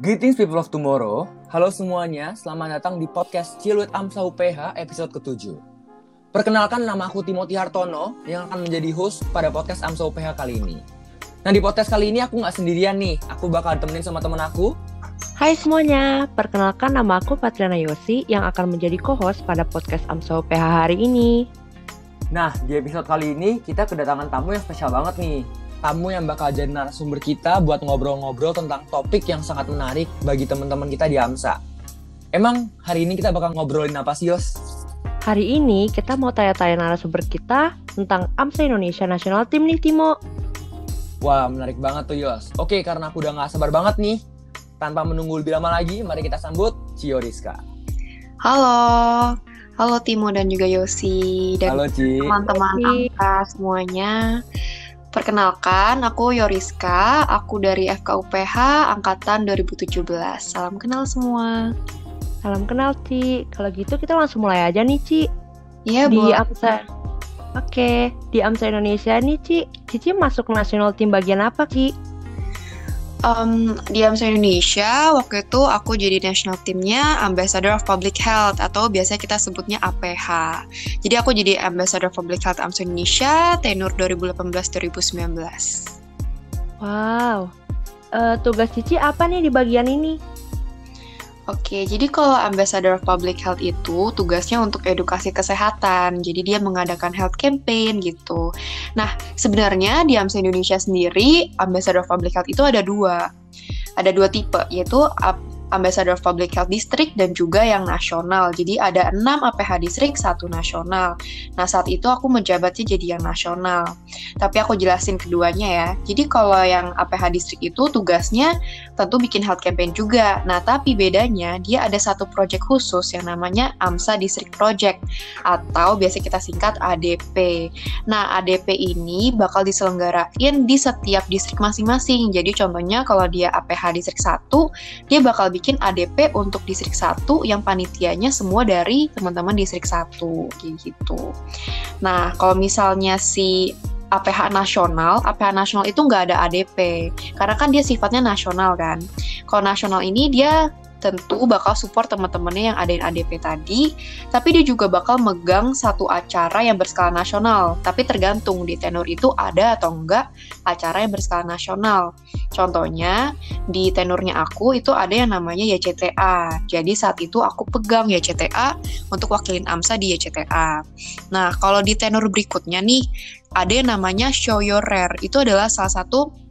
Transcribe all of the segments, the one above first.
Greetings people of tomorrow. Halo semuanya, selamat datang di podcast Ciluit Amsa UPH episode ke-7. Perkenalkan nama aku Timothy Hartono yang akan menjadi host pada podcast Amsa UPH kali ini. Nah di podcast kali ini aku nggak sendirian nih, aku bakal temenin sama temen aku. Hai semuanya, perkenalkan nama aku Patriana Yosi yang akan menjadi co-host pada podcast Amsa UPH hari ini. Nah di episode kali ini kita kedatangan tamu yang spesial banget nih. Tamu yang bakal jadi narasumber kita buat ngobrol-ngobrol tentang topik yang sangat menarik bagi teman-teman kita di AMSA. Emang hari ini kita bakal ngobrolin apa sih Yos? Hari ini kita mau tanya-tanya narasumber kita tentang AMSA Indonesia National Team nih Timo. Wah menarik banget tuh Yos. Oke karena aku udah gak sabar banget nih. Tanpa menunggu lebih lama lagi, mari kita sambut Cio Rizka. Halo, halo Timo dan juga Yosi dan teman-teman angka semuanya. Perkenalkan, aku Yoriska, aku dari FKUPH angkatan 2017. Salam kenal semua. Salam kenal Ci. Kalau gitu kita langsung mulai aja nih Ci. Iya, di boleh. AMSA. Oke, di AMSA Indonesia nih Ci. Cici masuk national team bagian apa Ci? Em, di AMSA Indonesia, waktu itu aku jadi national teamnya Ambassador of Public Health atau biasa kita sebutnya APH. Jadi aku jadi Ambassador of Public Health AMSA Indonesia tenur 2018-2019. Wow. Eh, tugas Cici apa nih di bagian ini? Oke, jadi kalau Ambassador of Public Health itu tugasnya untuk edukasi kesehatan. Jadi dia mengadakan health campaign gitu. Nah, sebenarnya di AMSA Indonesia sendiri, Ambassador of Public Health itu ada dua. Ada dua tipe, yaitu Ambassador of Public Health District dan juga yang nasional. Jadi ada 6 APH District, satu nasional. Nah, saat itu aku menjabatnya jadi yang nasional. Tapi aku jelasin keduanya ya. Jadi kalau yang APH District itu tugasnya tentu bikin health campaign juga. Nah, tapi bedanya dia ada satu project khusus yang namanya AMSA District Project atau biasa kita singkat ADP. Nah, ADP ini bakal diselenggarain di setiap distrik masing-masing. Jadi contohnya kalau dia APH Distrik 1, dia bakal bikin ADP untuk distrik 1 yang panitianya semua dari teman-teman distrik 1 kayak gitu. Nah, kalau misalnya si APH nasional, APH nasional itu nggak ada ADP, karena kan dia sifatnya nasional kan. Kalau nasional ini dia tentu bakal support teman-temannya yang adain ADP tadi, tapi dia juga bakal megang satu acara yang berskala nasional. Tapi tergantung di tenor itu ada atau enggak acara yang berskala nasional. Contohnya di tenornya aku itu ada yang namanya YCTA. Jadi saat itu aku pegang YCTA untuk wakilin AMSA di YCTA. Nah, kalau di tenor berikutnya nih ada yang namanya Show Your Rare. Itu adalah salah satu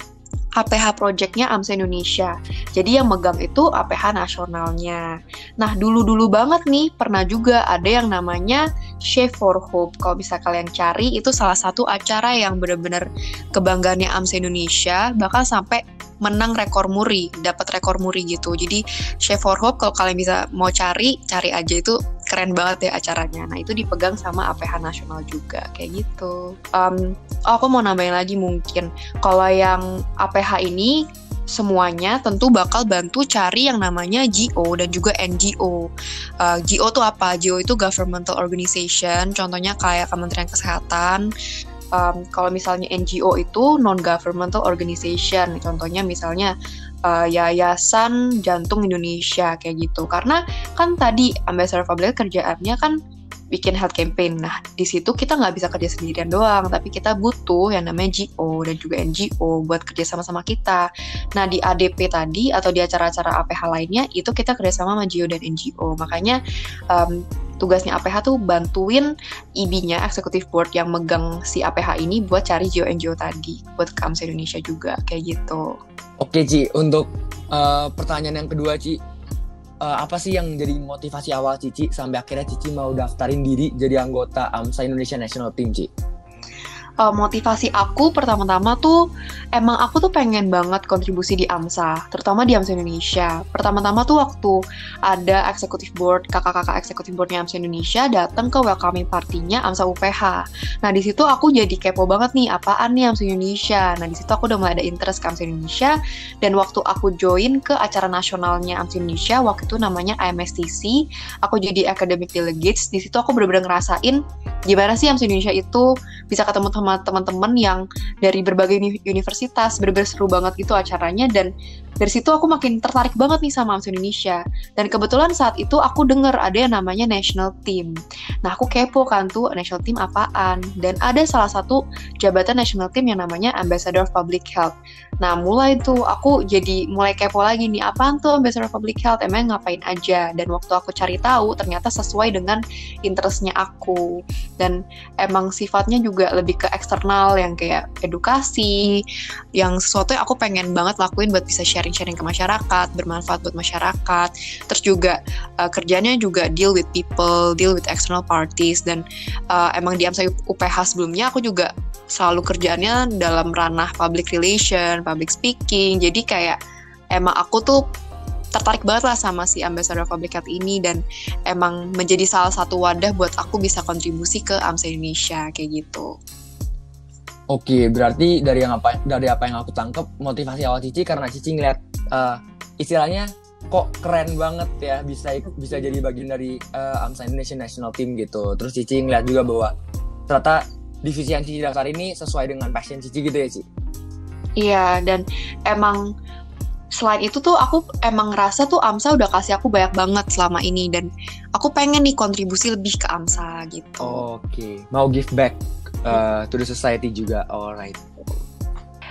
APH projectnya AMSA Indonesia. Jadi yang megang itu APH nasionalnya. Nah, dulu-dulu banget nih pernah juga ada yang namanya Chef for Hope. Kalau bisa kalian cari, itu salah satu acara yang benar-benar kebanggaannya AMSA Indonesia, bahkan sampai menang rekor muri, dapat rekor muri gitu. Jadi Chef for Hope kalau kalian bisa mau cari, cari aja itu keren banget ya acaranya. Nah, itu dipegang sama APH nasional juga kayak gitu. Um, oh, aku mau nambahin lagi mungkin kalau yang APH ini semuanya tentu bakal bantu cari yang namanya GO dan juga NGO. Uh, GO tuh apa? GO itu governmental organization, contohnya kayak Kementerian Kesehatan. Um, kalau misalnya NGO itu non-governmental organization, contohnya misalnya uh, Yayasan Jantung Indonesia kayak gitu. Karena kan tadi Ambassador Health kerjaannya kan bikin health campaign. Nah, di situ kita nggak bisa kerja sendirian doang, tapi kita butuh yang namanya GO dan juga NGO buat kerja sama-sama kita. Nah, di ADP tadi atau di acara-acara APH lainnya, itu kita kerjasama sama GO dan NGO. Makanya um, tugasnya APH tuh bantuin IB-nya, Executive Board yang megang si APH ini buat cari GO NGO tadi, buat ke AMSA Indonesia juga, kayak gitu. Oke Ci, untuk uh, pertanyaan yang kedua Ci, uh, apa sih yang jadi motivasi awal Cici sampai akhirnya Cici mau daftarin diri jadi anggota AMSA Indonesia National Team Ci? Uh, motivasi aku pertama-tama tuh emang aku tuh pengen banget kontribusi di AMSA, terutama di AMSA Indonesia. Pertama-tama tuh waktu ada executive board, kakak-kakak executive boardnya AMSA Indonesia datang ke welcoming partinya AMSA UPH. Nah di situ aku jadi kepo banget nih, apaan nih AMSA Indonesia. Nah di situ aku udah mulai ada interest ke AMSA Indonesia, dan waktu aku join ke acara nasionalnya AMSA Indonesia, waktu itu namanya IMSTC, aku jadi academic delegates. Di situ aku bener-bener ngerasain gimana sih AMSA Indonesia itu bisa ketemu sama teman-teman yang dari berbagai uni- universitas bener-bener seru banget gitu acaranya dan dari situ aku makin tertarik banget nih sama AMSA Indonesia. Dan kebetulan saat itu aku denger ada yang namanya National Team. Nah aku kepo kan tuh National Team apaan. Dan ada salah satu jabatan National Team yang namanya Ambassador of Public Health. Nah mulai tuh aku jadi mulai kepo lagi nih apaan tuh Ambassador of Public Health emang ngapain aja. Dan waktu aku cari tahu ternyata sesuai dengan interestnya aku. Dan emang sifatnya juga lebih ke eksternal yang kayak edukasi, yang sesuatu yang aku pengen banget lakuin buat bisa sharing-sharing ke masyarakat, bermanfaat buat masyarakat. Terus juga uh, kerjanya juga deal with people, deal with external parties dan uh, emang di AMSA UPH sebelumnya aku juga selalu kerjanya dalam ranah public relation, public speaking. Jadi kayak emang aku tuh tertarik banget lah sama si Ambassador Public Health ini dan emang menjadi salah satu wadah buat aku bisa kontribusi ke AMSA Indonesia kayak gitu. Oke, berarti dari yang apa dari apa yang aku tangkap motivasi awal Cici karena Cici ngeliat uh, istilahnya kok keren banget ya bisa bisa jadi bagian dari uh, AMSA Indonesia National Team gitu. Terus Cici ngeliat juga bahwa ternyata divisi yang Cici daftar ini sesuai dengan passion Cici gitu ya, Cici. Iya, dan emang selain itu tuh aku emang ngerasa tuh AMSA udah kasih aku banyak banget selama ini dan aku pengen nih kontribusi lebih ke AMSA gitu. Oke, okay. mau give back uh, to the society juga. Alright.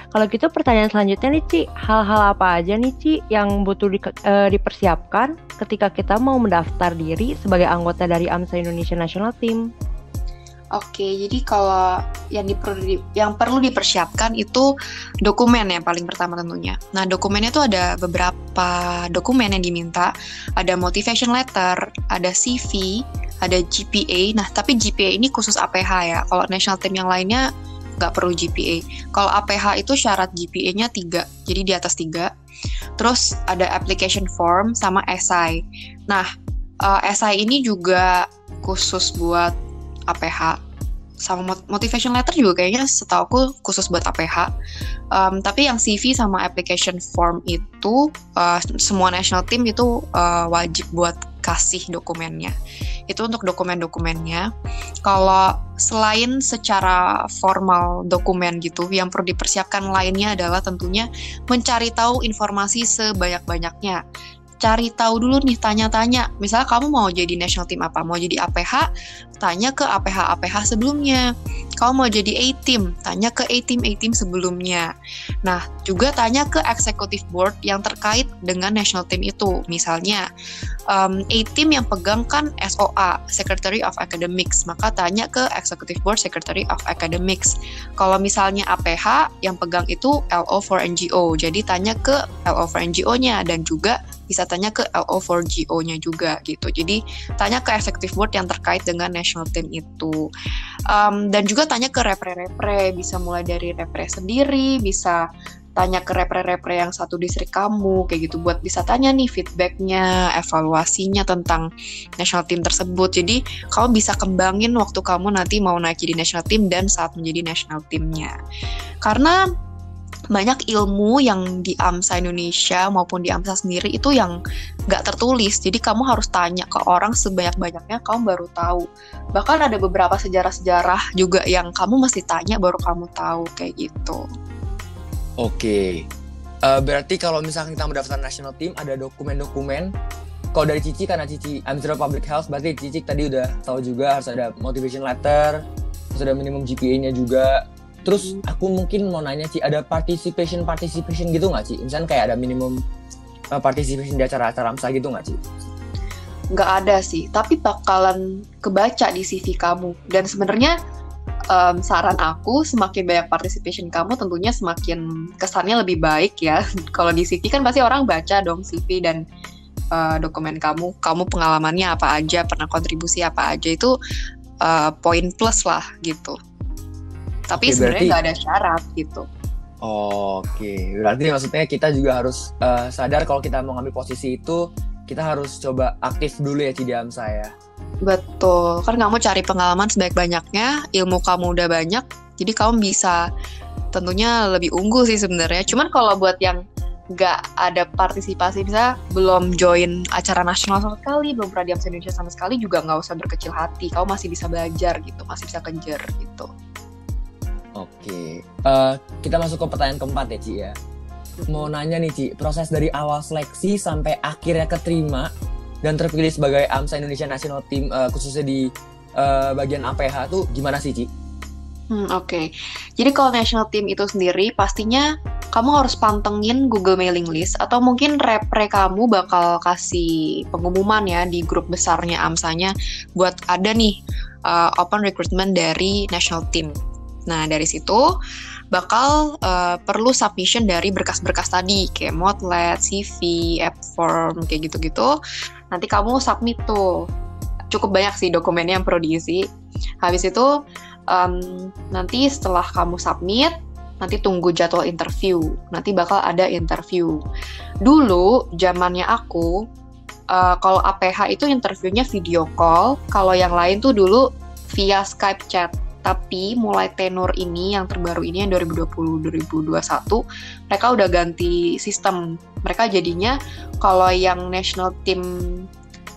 Kalau gitu pertanyaan selanjutnya nih Ci, hal-hal apa aja nih Ci yang butuh di, uh, dipersiapkan ketika kita mau mendaftar diri sebagai anggota dari AMSA Indonesia National Team? Oke, jadi kalau yang diperlu yang perlu dipersiapkan itu dokumen yang paling pertama tentunya. Nah, dokumennya itu ada beberapa dokumen yang diminta. Ada motivation letter, ada CV, ada GPA. Nah, tapi GPA ini khusus APH ya. Kalau national team yang lainnya nggak perlu GPA. Kalau APH itu syarat GPA-nya 3, jadi di atas 3. Terus ada application form sama essay. Nah, uh, ini juga khusus buat APH sama motivation letter juga kayaknya setahu aku khusus buat APH. Um, tapi yang CV sama application form itu uh, semua national team itu uh, wajib buat kasih dokumennya. Itu untuk dokumen-dokumennya. Kalau selain secara formal dokumen gitu, yang perlu dipersiapkan lainnya adalah tentunya mencari tahu informasi sebanyak-banyaknya cari tahu dulu nih tanya-tanya misalnya kamu mau jadi national team apa mau jadi APH tanya ke APH APH sebelumnya. Kamu mau jadi A team tanya ke A team A team sebelumnya. Nah juga tanya ke executive board yang terkait dengan national team itu. Misalnya um, A team yang pegang kan SOA Secretary of Academics. Maka tanya ke executive board Secretary of Academics. Kalau misalnya APH yang pegang itu LO for NGO jadi tanya ke LO for NGO-nya dan juga bisa tanya ke LO4GO-nya juga gitu. Jadi tanya ke executive board yang terkait dengan national team itu. Um, dan juga tanya ke repre-repre, bisa mulai dari repre sendiri, bisa tanya ke repre-repre yang satu distrik kamu kayak gitu buat bisa tanya nih feedbacknya evaluasinya tentang national team tersebut jadi kamu bisa kembangin waktu kamu nanti mau naik jadi national team dan saat menjadi national teamnya karena banyak ilmu yang di AMSA Indonesia maupun di AMSA sendiri itu yang nggak tertulis. Jadi kamu harus tanya ke orang sebanyak-banyaknya kamu baru tahu. Bahkan ada beberapa sejarah-sejarah juga yang kamu mesti tanya baru kamu tahu kayak gitu. Oke. Uh, berarti kalau misalnya kita mendaftar national team ada dokumen-dokumen kalau dari Cici karena Cici Amsterdam Public Health berarti Cici tadi udah tahu juga harus ada motivation letter, harus ada minimum GPA-nya juga, Terus aku mungkin mau nanya sih ada participation participation gitu nggak sih? Misalnya kayak ada minimum uh, participation di acara-acara AMSA gitu nggak sih? Nggak ada sih, tapi bakalan kebaca di CV kamu. Dan sebenarnya um, saran aku semakin banyak participation kamu tentunya semakin kesannya lebih baik ya. Kalau di CV kan pasti orang baca dong CV dan uh, dokumen kamu, kamu pengalamannya apa aja, pernah kontribusi apa aja itu uh, poin plus lah gitu. Tapi sebenarnya nggak ada syarat gitu. Oke, berarti maksudnya kita juga harus uh, sadar kalau kita mau ngambil posisi itu kita harus coba aktif dulu ya Cidiam saya. Betul, kan kamu cari pengalaman sebaik-banyaknya, ilmu kamu udah banyak, jadi kamu bisa tentunya lebih unggul sih sebenarnya. Cuman kalau buat yang nggak ada partisipasi bisa belum join acara nasional sama sekali belum pernah di Indonesia sama sekali juga nggak usah berkecil hati kamu masih bisa belajar gitu masih bisa kejar gitu Oke, uh, kita masuk ke pertanyaan keempat ya Ci ya. mau nanya nih Ci, proses dari awal seleksi sampai akhirnya keterima dan terpilih sebagai AMSA Indonesia National Team uh, khususnya di uh, bagian APH tuh gimana sih Ci? Hmm, Oke, okay. jadi kalau national team itu sendiri pastinya kamu harus pantengin Google mailing list atau mungkin repre kamu bakal kasih pengumuman ya di grup besarnya AMSA-nya buat ada nih uh, open recruitment dari national team. Nah dari situ bakal uh, perlu submission dari berkas-berkas tadi kayak Motlet, CV, app form kayak gitu-gitu. Nanti kamu submit tuh. Cukup banyak sih dokumennya yang perlu diisi. Habis itu um, nanti setelah kamu submit nanti tunggu jadwal interview nanti bakal ada interview dulu zamannya aku uh, kalau APH itu interviewnya video call kalau yang lain tuh dulu via Skype chat tapi mulai tenor ini yang terbaru ini yang 2020-2021 mereka udah ganti sistem mereka jadinya kalau yang national team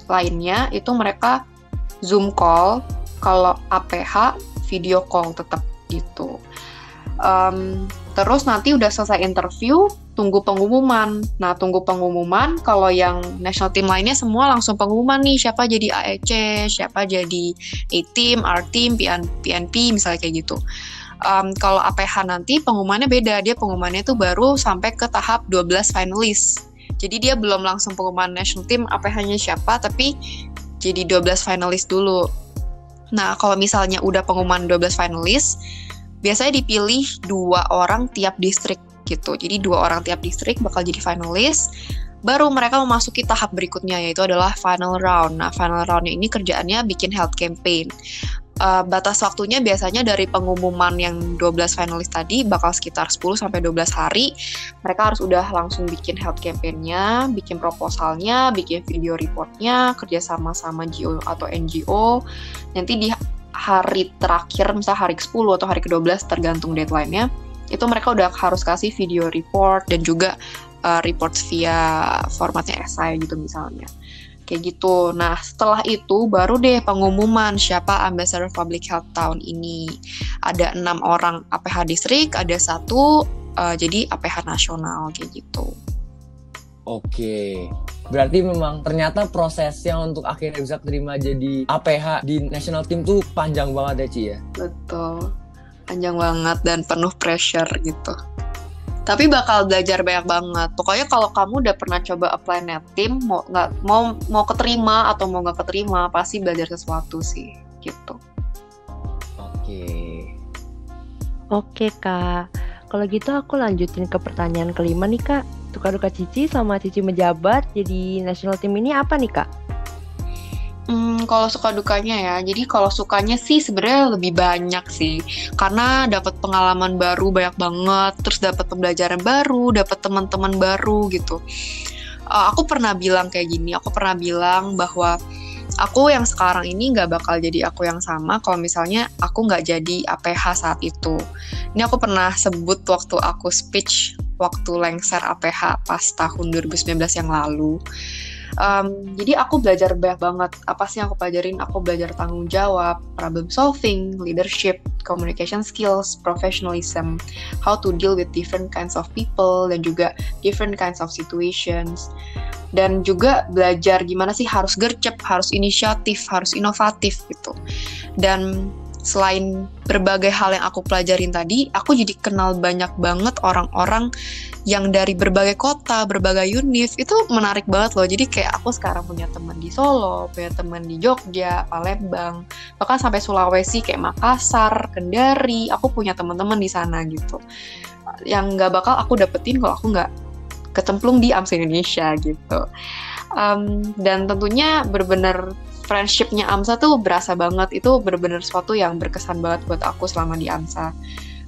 lainnya itu mereka Zoom call kalau APH video call tetap gitu. Um, terus nanti udah selesai interview, tunggu pengumuman. Nah, tunggu pengumuman. Kalau yang national team lainnya semua langsung pengumuman nih siapa jadi AEC, siapa jadi A-team, R-team, PNP, misalnya kayak gitu. Um, kalau APH nanti pengumumannya beda, dia pengumumannya tuh baru sampai ke tahap 12 finalis. Jadi dia belum langsung pengumuman national team APH-nya siapa, tapi jadi 12 finalis dulu. Nah, kalau misalnya udah pengumuman 12 finalis, biasanya dipilih dua orang tiap distrik gitu. Jadi dua orang tiap distrik bakal jadi finalis. Baru mereka memasuki tahap berikutnya yaitu adalah final round. Nah, final roundnya ini kerjaannya bikin health campaign uh, batas waktunya biasanya dari pengumuman yang 12 finalis tadi bakal sekitar 10 sampai 12 hari. Mereka harus udah langsung bikin health campaign-nya, bikin proposalnya, bikin video reportnya, kerja sama sama GO atau NGO. Nanti di hari terakhir, misalnya hari ke-10 atau hari ke-12 tergantung deadline-nya, itu mereka udah harus kasih video report dan juga uh, report via formatnya essay gitu misalnya kayak gitu. Nah, setelah itu baru deh pengumuman siapa Ambassador Public Health tahun ini. Ada enam orang APH distrik, ada satu uh, jadi APH nasional kayak gitu. Oke, berarti memang ternyata prosesnya untuk akhirnya bisa terima jadi APH di national team tuh panjang banget ya Ci ya? Betul, panjang banget dan penuh pressure gitu tapi bakal belajar banyak banget. Pokoknya kalau kamu udah pernah coba apply net team, mau nggak mau mau keterima atau mau nggak keterima, pasti belajar sesuatu sih, gitu. Oke. Oke kak, kalau gitu aku lanjutin ke pertanyaan kelima nih kak. Tukar duka Cici sama Cici menjabat jadi national team ini apa nih kak? Hmm, kalau suka dukanya ya, jadi kalau sukanya sih sebenarnya lebih banyak sih, karena dapat pengalaman baru banyak banget, terus dapat pembelajaran baru, dapat teman-teman baru gitu. Uh, aku pernah bilang kayak gini, aku pernah bilang bahwa aku yang sekarang ini nggak bakal jadi aku yang sama kalau misalnya aku nggak jadi APH saat itu. Ini aku pernah sebut waktu aku speech waktu lengser APH pas tahun 2019 yang lalu Um, jadi aku belajar banyak banget. Apa sih yang aku pelajarin? Aku belajar tanggung jawab, problem solving, leadership, communication skills, professionalism, how to deal with different kinds of people dan juga different kinds of situations. Dan juga belajar gimana sih harus gercep, harus inisiatif, harus inovatif gitu. Dan selain berbagai hal yang aku pelajarin tadi, aku jadi kenal banyak banget orang-orang yang dari berbagai kota, berbagai univ, itu menarik banget loh. Jadi kayak aku sekarang punya teman di Solo, punya teman di Jogja, Palembang, bahkan sampai Sulawesi kayak Makassar, Kendari, aku punya teman-teman di sana gitu. Yang nggak bakal aku dapetin kalau aku nggak kecemplung di AMSA Indonesia gitu. Um, dan tentunya benar-benar friendshipnya AMSA tuh berasa banget. Itu bener-bener sesuatu yang berkesan banget buat aku selama di AMSA.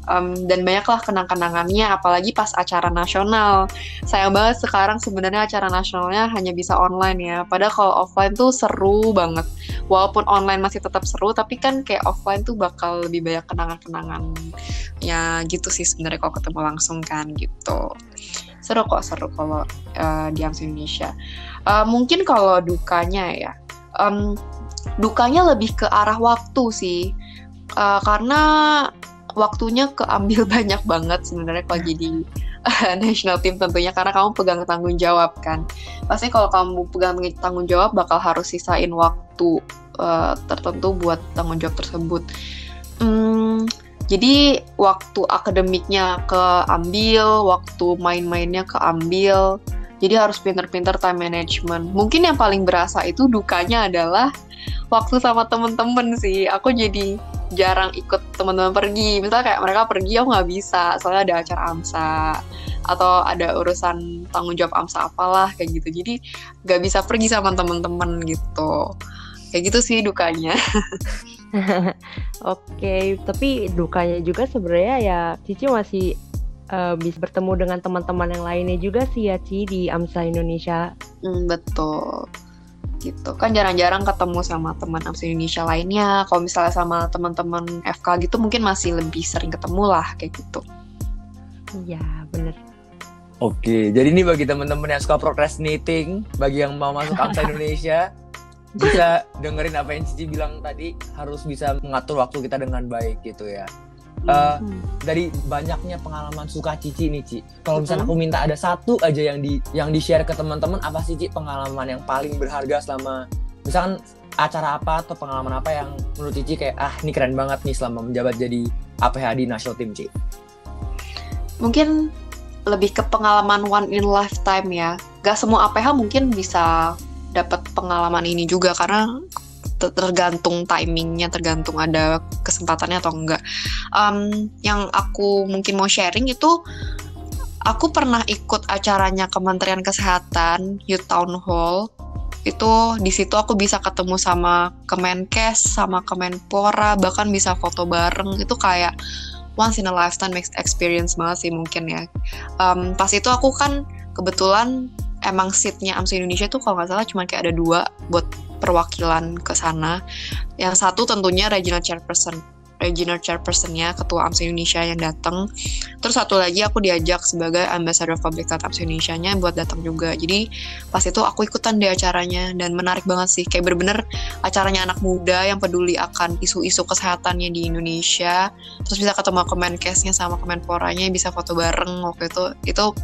Um, dan banyaklah kenang-kenangannya apalagi pas acara nasional. Sayang banget sekarang sebenarnya acara nasionalnya hanya bisa online ya. Padahal kalau offline tuh seru banget. Walaupun online masih tetap seru tapi kan kayak offline tuh bakal lebih banyak kenangan-kenangan ya gitu sih sebenarnya kalau ketemu langsung kan gitu. Seru kok seru kalau uh, di AMSA Indonesia. Uh, mungkin kalau dukanya ya um, dukanya lebih ke arah waktu sih uh, karena waktunya keambil banyak banget sebenarnya kalau jadi national team tentunya karena kamu pegang tanggung jawab kan. Pasti kalau kamu pegang tanggung jawab bakal harus sisain waktu uh, tertentu buat tanggung jawab tersebut. Hmm, jadi waktu akademiknya keambil, waktu main-mainnya keambil. Jadi harus pinter-pinter time management. Mungkin yang paling berasa itu dukanya adalah waktu sama temen-temen sih. Aku jadi jarang ikut teman-teman pergi. Misalnya kayak mereka pergi aku nggak bisa, soalnya ada acara AMSA atau ada urusan tanggung jawab AMSA apalah kayak gitu. Jadi nggak bisa pergi sama temen-temen gitu. Kayak gitu sih dukanya. Oke, tapi dukanya juga sebenarnya ya Cici masih uh, bisa bertemu dengan teman-teman yang lainnya juga sih ya Ci di AMSA Indonesia. Hmm, betul. Gitu kan jarang-jarang ketemu sama teman AMSA Indonesia lainnya. Kalau misalnya sama teman-teman FK gitu mungkin masih lebih sering ketemu lah kayak gitu. Iya, bener. Oke, jadi ini bagi teman-teman yang suka procrastinating, bagi yang mau masuk AMSA Indonesia, bisa dengerin apa yang Cici bilang tadi harus bisa mengatur waktu kita dengan baik gitu ya uh, dari banyaknya pengalaman suka Cici nih Ci. Kalau misalnya aku minta ada satu aja yang di yang di share ke teman-teman apa sih Ci pengalaman yang paling berharga selama misalkan acara apa atau pengalaman apa yang menurut Cici kayak ah ini keren banget nih selama menjabat jadi APH di National Team Ci? Mungkin lebih ke pengalaman one in lifetime ya. Gak semua APH mungkin bisa dapat pengalaman ini juga karena tergantung timingnya, tergantung ada kesempatannya atau enggak. Um, yang aku mungkin mau sharing itu, aku pernah ikut acaranya Kementerian Kesehatan Youth Town Hall. Itu di situ aku bisa ketemu sama Kemenkes, sama Kemenpora, bahkan bisa foto bareng. Itu kayak once in a lifetime experience banget sih mungkin ya. Um, pas itu aku kan kebetulan emang seatnya AMSA Indonesia tuh kalau nggak salah cuma kayak ada dua buat perwakilan ke sana. Yang satu tentunya regional chairperson, regional chairpersonnya ketua AMSA Indonesia yang datang. Terus satu lagi aku diajak sebagai ambassador public health Indonesia-nya buat datang juga. Jadi pas itu aku ikutan di acaranya dan menarik banget sih. Kayak bener-bener acaranya anak muda yang peduli akan isu-isu kesehatannya di Indonesia. Terus bisa ketemu Kemenkesnya sama Kemenporanya, bisa foto bareng waktu itu. Itu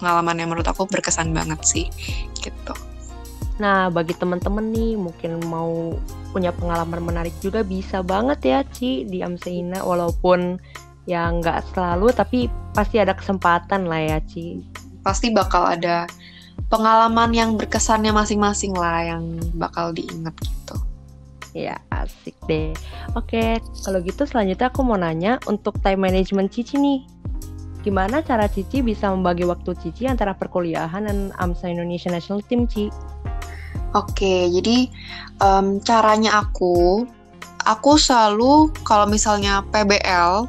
pengalaman yang menurut aku berkesan banget sih gitu. Nah, bagi teman-teman nih mungkin mau punya pengalaman menarik juga bisa banget ya Ci di Amseina walaupun ya nggak selalu tapi pasti ada kesempatan lah ya Ci. Pasti bakal ada pengalaman yang berkesannya masing-masing lah yang bakal diingat gitu. Ya, asik deh. Oke, kalau gitu selanjutnya aku mau nanya untuk time management Cici nih gimana cara Cici bisa membagi waktu Cici antara perkuliahan dan AMSA Indonesia National Team, Ci? Oke, jadi um, caranya aku, aku selalu kalau misalnya PBL,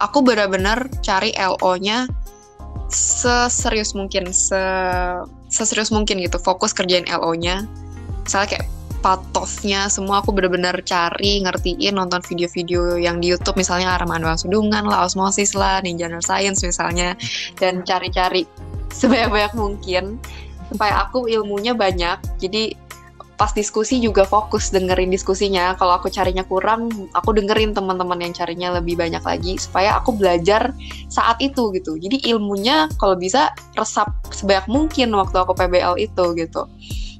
aku benar-benar cari LO-nya seserius mungkin, se seserius mungkin gitu, fokus kerjain LO-nya. Misalnya kayak patosnya semua aku bener-bener cari ngertiin nonton video-video yang di YouTube misalnya Arman Sudungan lah Osmosis lah Ninja Nerd Science misalnya dan cari-cari sebanyak-banyak mungkin supaya aku ilmunya banyak jadi pas diskusi juga fokus dengerin diskusinya kalau aku carinya kurang aku dengerin teman-teman yang carinya lebih banyak lagi supaya aku belajar saat itu gitu. Jadi ilmunya kalau bisa resap sebanyak mungkin waktu aku PBL itu gitu.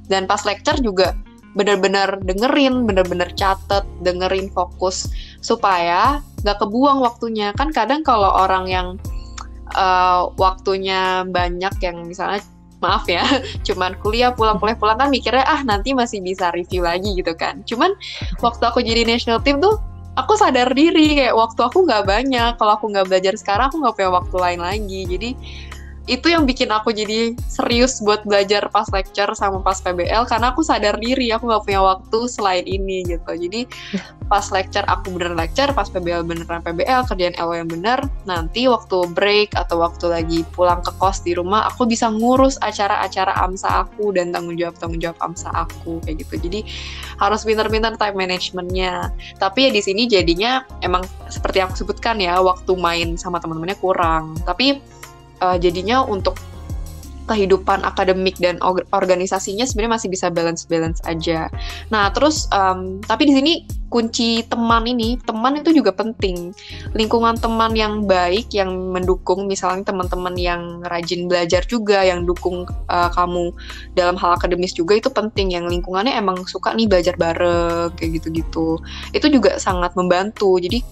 Dan pas lecture juga bener-bener dengerin, bener-bener catet, dengerin fokus supaya nggak kebuang waktunya. Kan kadang kalau orang yang uh, waktunya banyak yang misalnya maaf ya, cuman kuliah pulang kuliah pulang kan mikirnya ah nanti masih bisa review lagi gitu kan. Cuman waktu aku jadi national team tuh aku sadar diri kayak waktu aku nggak banyak. Kalau aku nggak belajar sekarang aku nggak punya waktu lain lagi. Jadi itu yang bikin aku jadi serius buat belajar pas lecture sama pas PBL karena aku sadar diri aku nggak punya waktu selain ini gitu. Jadi pas lecture aku bener lecture pas PBL beneran PBL kerjaan LO yang bener nanti waktu break atau waktu lagi pulang ke kos di rumah aku bisa ngurus acara-acara AMSA aku dan tanggung jawab tanggung jawab AMSA aku kayak gitu. Jadi harus pinter-pinter time managementnya. Tapi ya di sini jadinya emang seperti aku sebutkan ya waktu main sama teman-temannya kurang. Tapi uh, jadinya untuk kehidupan akademik dan organisasinya sebenarnya masih bisa balance balance aja. Nah terus um, tapi di sini kunci teman ini teman itu juga penting. Lingkungan teman yang baik yang mendukung misalnya teman-teman yang rajin belajar juga yang dukung uh, kamu dalam hal akademis juga itu penting. Yang lingkungannya emang suka nih belajar bareng kayak gitu-gitu. Itu juga sangat membantu. Jadi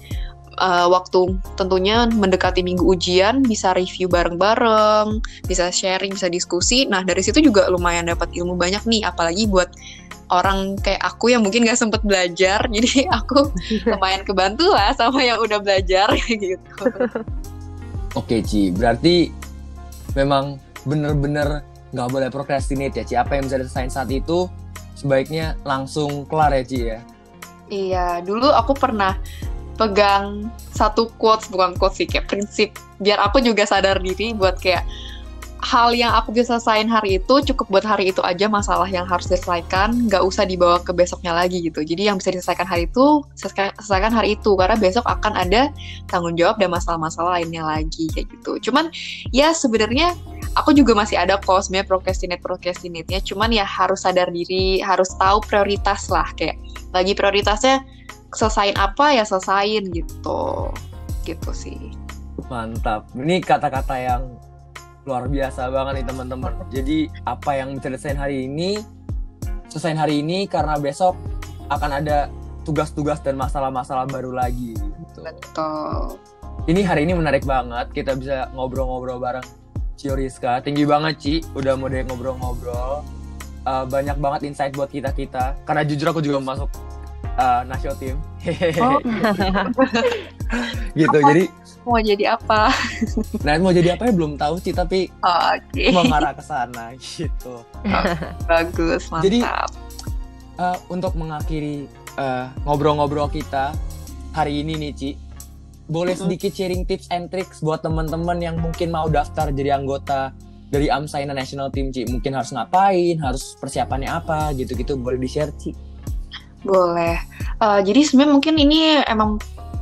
uh, waktu tentunya mendekati minggu ujian bisa review bareng-bareng, bisa sharing, bisa diskusi. Nah dari situ juga lumayan dapat ilmu banyak nih, apalagi buat orang kayak aku yang mungkin gak sempet belajar, jadi aku lumayan kebantu lah sama yang udah belajar gitu. Oke Ci, berarti memang bener-bener nggak boleh procrastinate ya Ci. Apa yang bisa diselesain saat itu sebaiknya langsung kelar ya Ci ya. Iya, dulu aku pernah pegang satu quotes bukan quotes sih kayak prinsip. Biar aku juga sadar diri buat kayak hal yang aku bisa selesaiin hari itu cukup buat hari itu aja masalah yang harus diselesaikan. Nggak usah dibawa ke besoknya lagi gitu. Jadi yang bisa diselesaikan hari itu selesaikan hari itu. Karena besok akan ada tanggung jawab dan masalah-masalah lainnya lagi kayak gitu. Cuman ya sebenarnya aku juga masih ada kok sebenarnya procrastinate procrastinate nya cuman ya harus sadar diri harus tahu prioritas lah. Kayak lagi prioritasnya selesain apa ya selesain gitu. Gitu sih. Mantap. Ini kata-kata yang luar biasa banget nih teman-teman. Jadi apa yang bisa diselesain hari ini selesain hari ini karena besok akan ada tugas-tugas dan masalah-masalah baru lagi gitu. betul. Ini hari ini menarik banget. Kita bisa ngobrol-ngobrol bareng Cio Rizka tinggi banget Ci. Udah mau deh ngobrol-ngobrol. Uh, banyak banget insight buat kita kita karena jujur aku juga masuk uh, national team. Oh. gitu. Apa? Jadi mau jadi apa? nah, mau jadi apa ya belum tahu sih, tapi oh, okay. mengarah ke sana gitu. Bagus, mantap. Jadi uh, untuk mengakhiri uh, ngobrol-ngobrol kita hari ini nih, Ci, boleh sedikit sharing tips and tricks buat teman-teman yang mungkin mau daftar jadi anggota dari Amsaina National Team, Ci. Mungkin harus ngapain, harus persiapannya apa, gitu-gitu. Boleh di-share, Ci? Boleh. Uh, jadi sebenarnya mungkin ini emang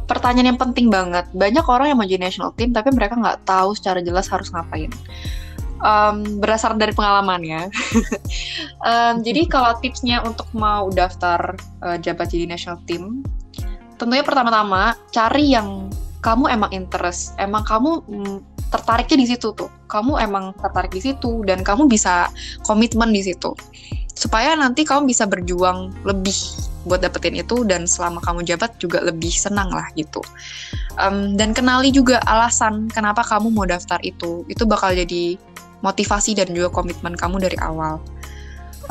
pertanyaan yang penting banget. Banyak orang yang mau jadi national team tapi mereka nggak tahu secara jelas harus ngapain. Um, berdasarkan dari pengalaman ya. um, jadi kalau tipsnya untuk mau daftar uh, jabat jadi national team, tentunya pertama-tama cari yang kamu emang interest, emang kamu mm, tertariknya di situ tuh. Kamu emang tertarik di situ dan kamu bisa komitmen di situ. Supaya nanti kamu bisa berjuang lebih buat dapetin itu dan selama kamu jabat juga lebih senang lah gitu. Um, dan kenali juga alasan kenapa kamu mau daftar itu. Itu bakal jadi motivasi dan juga komitmen kamu dari awal.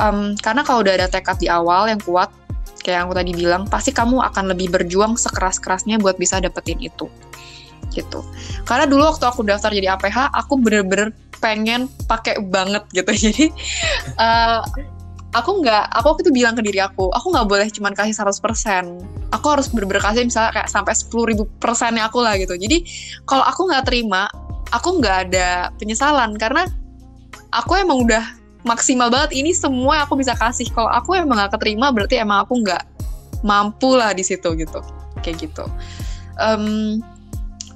Um, karena kalau udah ada tekad di awal yang kuat, kayak yang aku tadi bilang, pasti kamu akan lebih berjuang sekeras-kerasnya buat bisa dapetin itu. Gitu. Karena dulu waktu aku daftar jadi APH, aku bener-bener pengen pakai banget gitu. Jadi uh, aku nggak aku waktu itu bilang ke diri aku aku nggak boleh cuman kasih 100% aku harus berberkasih misalnya kayak sampai 10 ribu persennya aku lah gitu. Jadi kalau aku nggak terima aku nggak ada penyesalan. Karena aku emang udah maksimal banget ini semua aku bisa kasih. Kalau aku emang nggak keterima berarti emang aku nggak mampu lah di situ gitu. Kayak gitu. Um,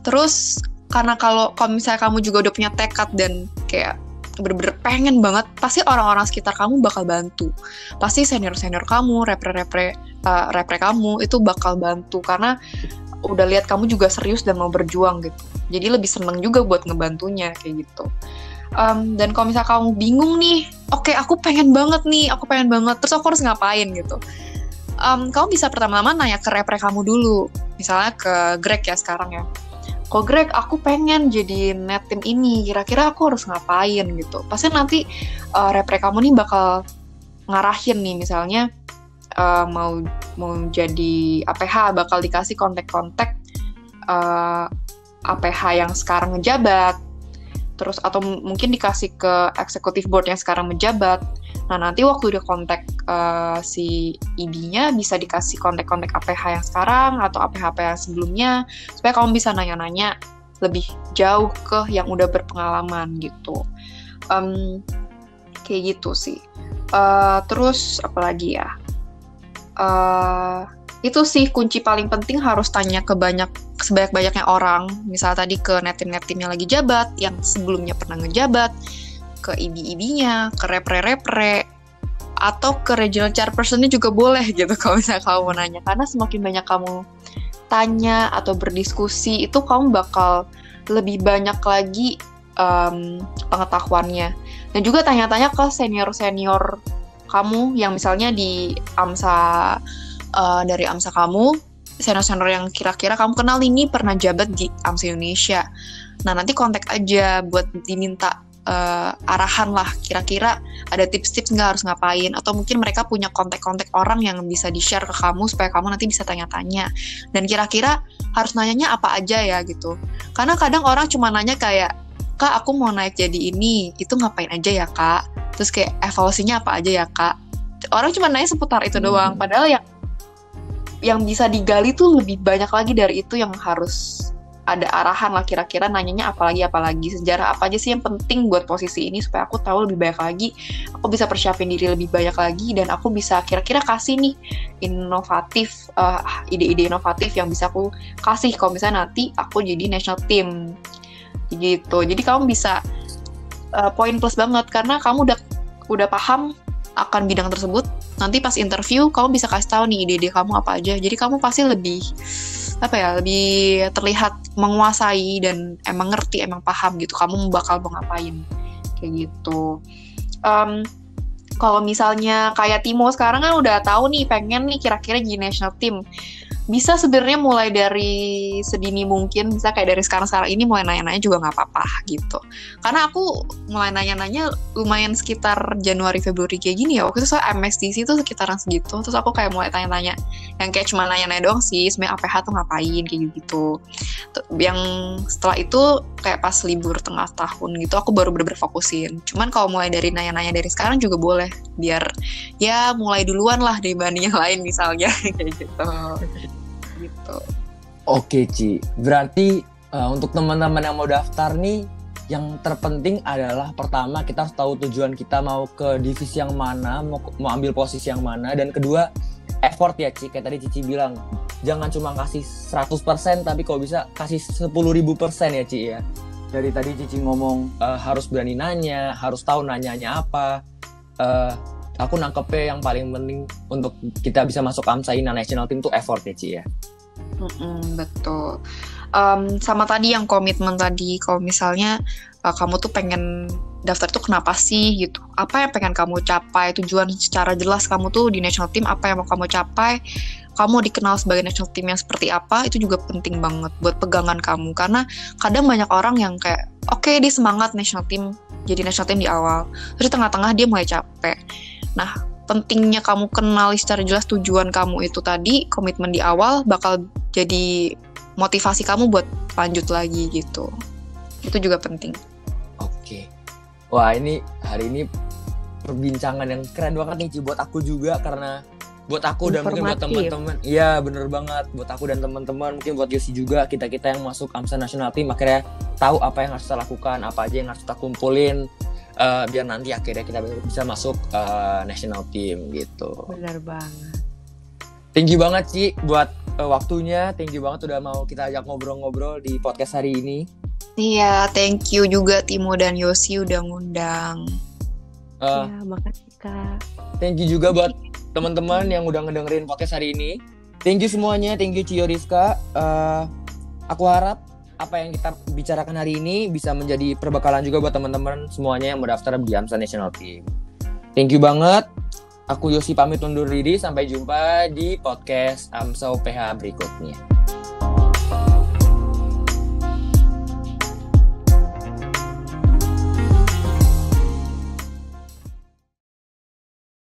terus karena kalau kalau misalnya kamu juga udah punya tekad dan kayak bener-bener pengen banget pasti orang-orang sekitar kamu bakal bantu. Pasti senior-senior kamu repre-repre uh, repre kamu itu bakal bantu karena udah lihat kamu juga serius dan mau berjuang gitu. Jadi lebih seneng juga buat ngebantunya kayak gitu. Um, dan kalau misalnya kamu bingung nih oke okay, aku pengen banget nih aku pengen banget terus aku harus ngapain? gitu. Um, kamu bisa pertama-tama nanya ke repre kamu dulu misalnya ke Greg ya sekarang ya kok Greg? Aku pengen jadi net tim ini. Kira-kira aku harus ngapain gitu? Pasti nanti uh, repre kamu nih bakal ngarahin nih. Misalnya uh, mau mau jadi APH bakal dikasih kontak-kontak uh, eh, APH yang sekarang ngejabat. Terus atau mungkin dikasih ke eksekutif board yang sekarang menjabat Nah, nanti waktu dia kontak uh, si ID-nya bisa dikasih kontak-kontak APH yang sekarang atau APH-APH yang sebelumnya supaya kamu bisa nanya-nanya lebih jauh ke yang udah berpengalaman gitu. Um, kayak gitu sih. Uh, terus apalagi ya? Uh, itu sih kunci paling penting harus tanya ke banyak sebanyak-banyaknya orang. Misal tadi ke netim-netim yang lagi jabat, yang sebelumnya pernah ngejabat, ke ibi-ibinya, ke repre-repre, atau ke regional chairpersonnya juga boleh gitu kalau misalnya kamu mau nanya. Karena semakin banyak kamu tanya atau berdiskusi, itu kamu bakal lebih banyak lagi um, pengetahuannya. Dan juga tanya-tanya ke senior-senior kamu yang misalnya di AMSA uh, dari AMSA kamu senior-senior yang kira-kira kamu kenal ini pernah jabat di AMSA Indonesia. Nah, nanti kontak aja buat diminta uh, arahan lah kira-kira ada tips-tips nggak harus ngapain? Atau mungkin mereka punya kontak-kontak orang yang bisa di-share ke kamu supaya kamu nanti bisa tanya-tanya. Dan kira-kira harus nanyanya apa aja ya gitu. Karena kadang orang cuma nanya kayak kak aku mau naik jadi ini itu ngapain aja ya kak? Terus kayak evaluasinya apa aja ya kak? Orang cuma nanya seputar itu hmm. doang. Padahal yang yang bisa digali tuh lebih banyak lagi dari itu yang harus ada arahan lah kira-kira nanyanya apalagi apalagi. Sejarah apa aja sih yang penting buat posisi ini supaya aku tahu lebih banyak lagi? Aku bisa persiapin diri lebih banyak lagi dan aku bisa kira-kira kasih nih inovatif uh, ide-ide inovatif yang bisa aku kasih. Kalau misalnya nanti aku jadi national team. Gitu. Jadi kamu bisa uh, poin plus banget karena kamu udah udah paham akan bidang tersebut nanti pas interview kamu bisa kasih tahu nih ide-ide kamu apa aja. Jadi kamu pasti lebih apa ya lebih terlihat menguasai dan emang ngerti emang paham gitu kamu bakal mau ngapain kayak gitu. Um, kalau misalnya kayak Timo sekarang kan udah tahu nih pengen nih kira-kira di national team bisa sebenarnya mulai dari sedini mungkin bisa kayak dari sekarang sekarang ini mulai nanya-nanya juga nggak apa-apa gitu. Karena aku mulai nanya-nanya lumayan sekitar Januari Februari kayak gini ya waktu itu saya MSDC itu sekitaran segitu. Terus aku kayak mulai tanya-tanya yang kayak cuma nanya-nanya doang sih sebenarnya APH tuh ngapain kayak gitu yang setelah itu kayak pas libur tengah tahun gitu aku baru bener-bener fokusin. Cuman kalau mulai dari nanya-nanya dari sekarang juga boleh biar ya mulai duluan lah dibanding yang lain misalnya kayak gitu. Gitu. Oke Ci, berarti uh, untuk teman-teman yang mau daftar nih, yang terpenting adalah pertama kita harus tahu tujuan kita mau ke divisi yang mana, mau, mau ambil posisi yang mana, dan kedua effort ya Ci, kayak tadi Cici bilang, jangan cuma kasih 100% tapi kalau bisa kasih 10.000% ya Ci ya. Dari tadi Cici ngomong uh, harus berani nanya, harus tahu nanyanya apa. Uh, aku nangkepnya yang paling penting untuk kita bisa masuk AMSA National Team tuh effort ya Ci ya. Mm-mm, betul. Um, sama tadi yang komitmen tadi, kalau misalnya uh, kamu tuh pengen daftar tuh kenapa sih gitu? Apa yang pengen kamu capai? Tujuan secara jelas kamu tuh di national team apa yang mau kamu capai? Kamu dikenal sebagai national team yang seperti apa? Itu juga penting banget buat pegangan kamu karena kadang banyak orang yang kayak oke okay, dia semangat national team jadi national team di awal, terus tengah-tengah dia mulai capek. Nah, pentingnya kamu kenali secara jelas tujuan kamu itu tadi, komitmen di awal bakal jadi motivasi kamu buat lanjut lagi gitu. Itu juga penting. Oke. Wah, ini hari ini perbincangan yang keren banget nih Ci buat aku juga karena buat aku dan mungkin buat teman-teman. Iya, bener banget buat aku dan teman-teman, mungkin buat Yosi juga kita-kita yang masuk AMSA National Team akhirnya tahu apa yang harus kita lakukan, apa aja yang harus kita kumpulin uh, biar nanti akhirnya kita bisa masuk uh, national team gitu. Benar banget. Thank you banget sih buat uh, waktunya. Thank you banget udah mau kita ajak ngobrol-ngobrol di podcast hari ini. Iya, thank you juga Timo dan Yosi udah ngundang. Uh, ya, makasih Kak. Thank you juga buat teman-teman yang udah ngedengerin podcast hari ini. Thank you semuanya, thank you Cio Rizka. Uh, aku harap apa yang kita bicarakan hari ini bisa menjadi perbekalan juga buat teman-teman semuanya yang mendaftar di AMSA National Team. Thank you banget. Aku Yosi pamit undur diri. Sampai jumpa di podcast AMSA UPH berikutnya.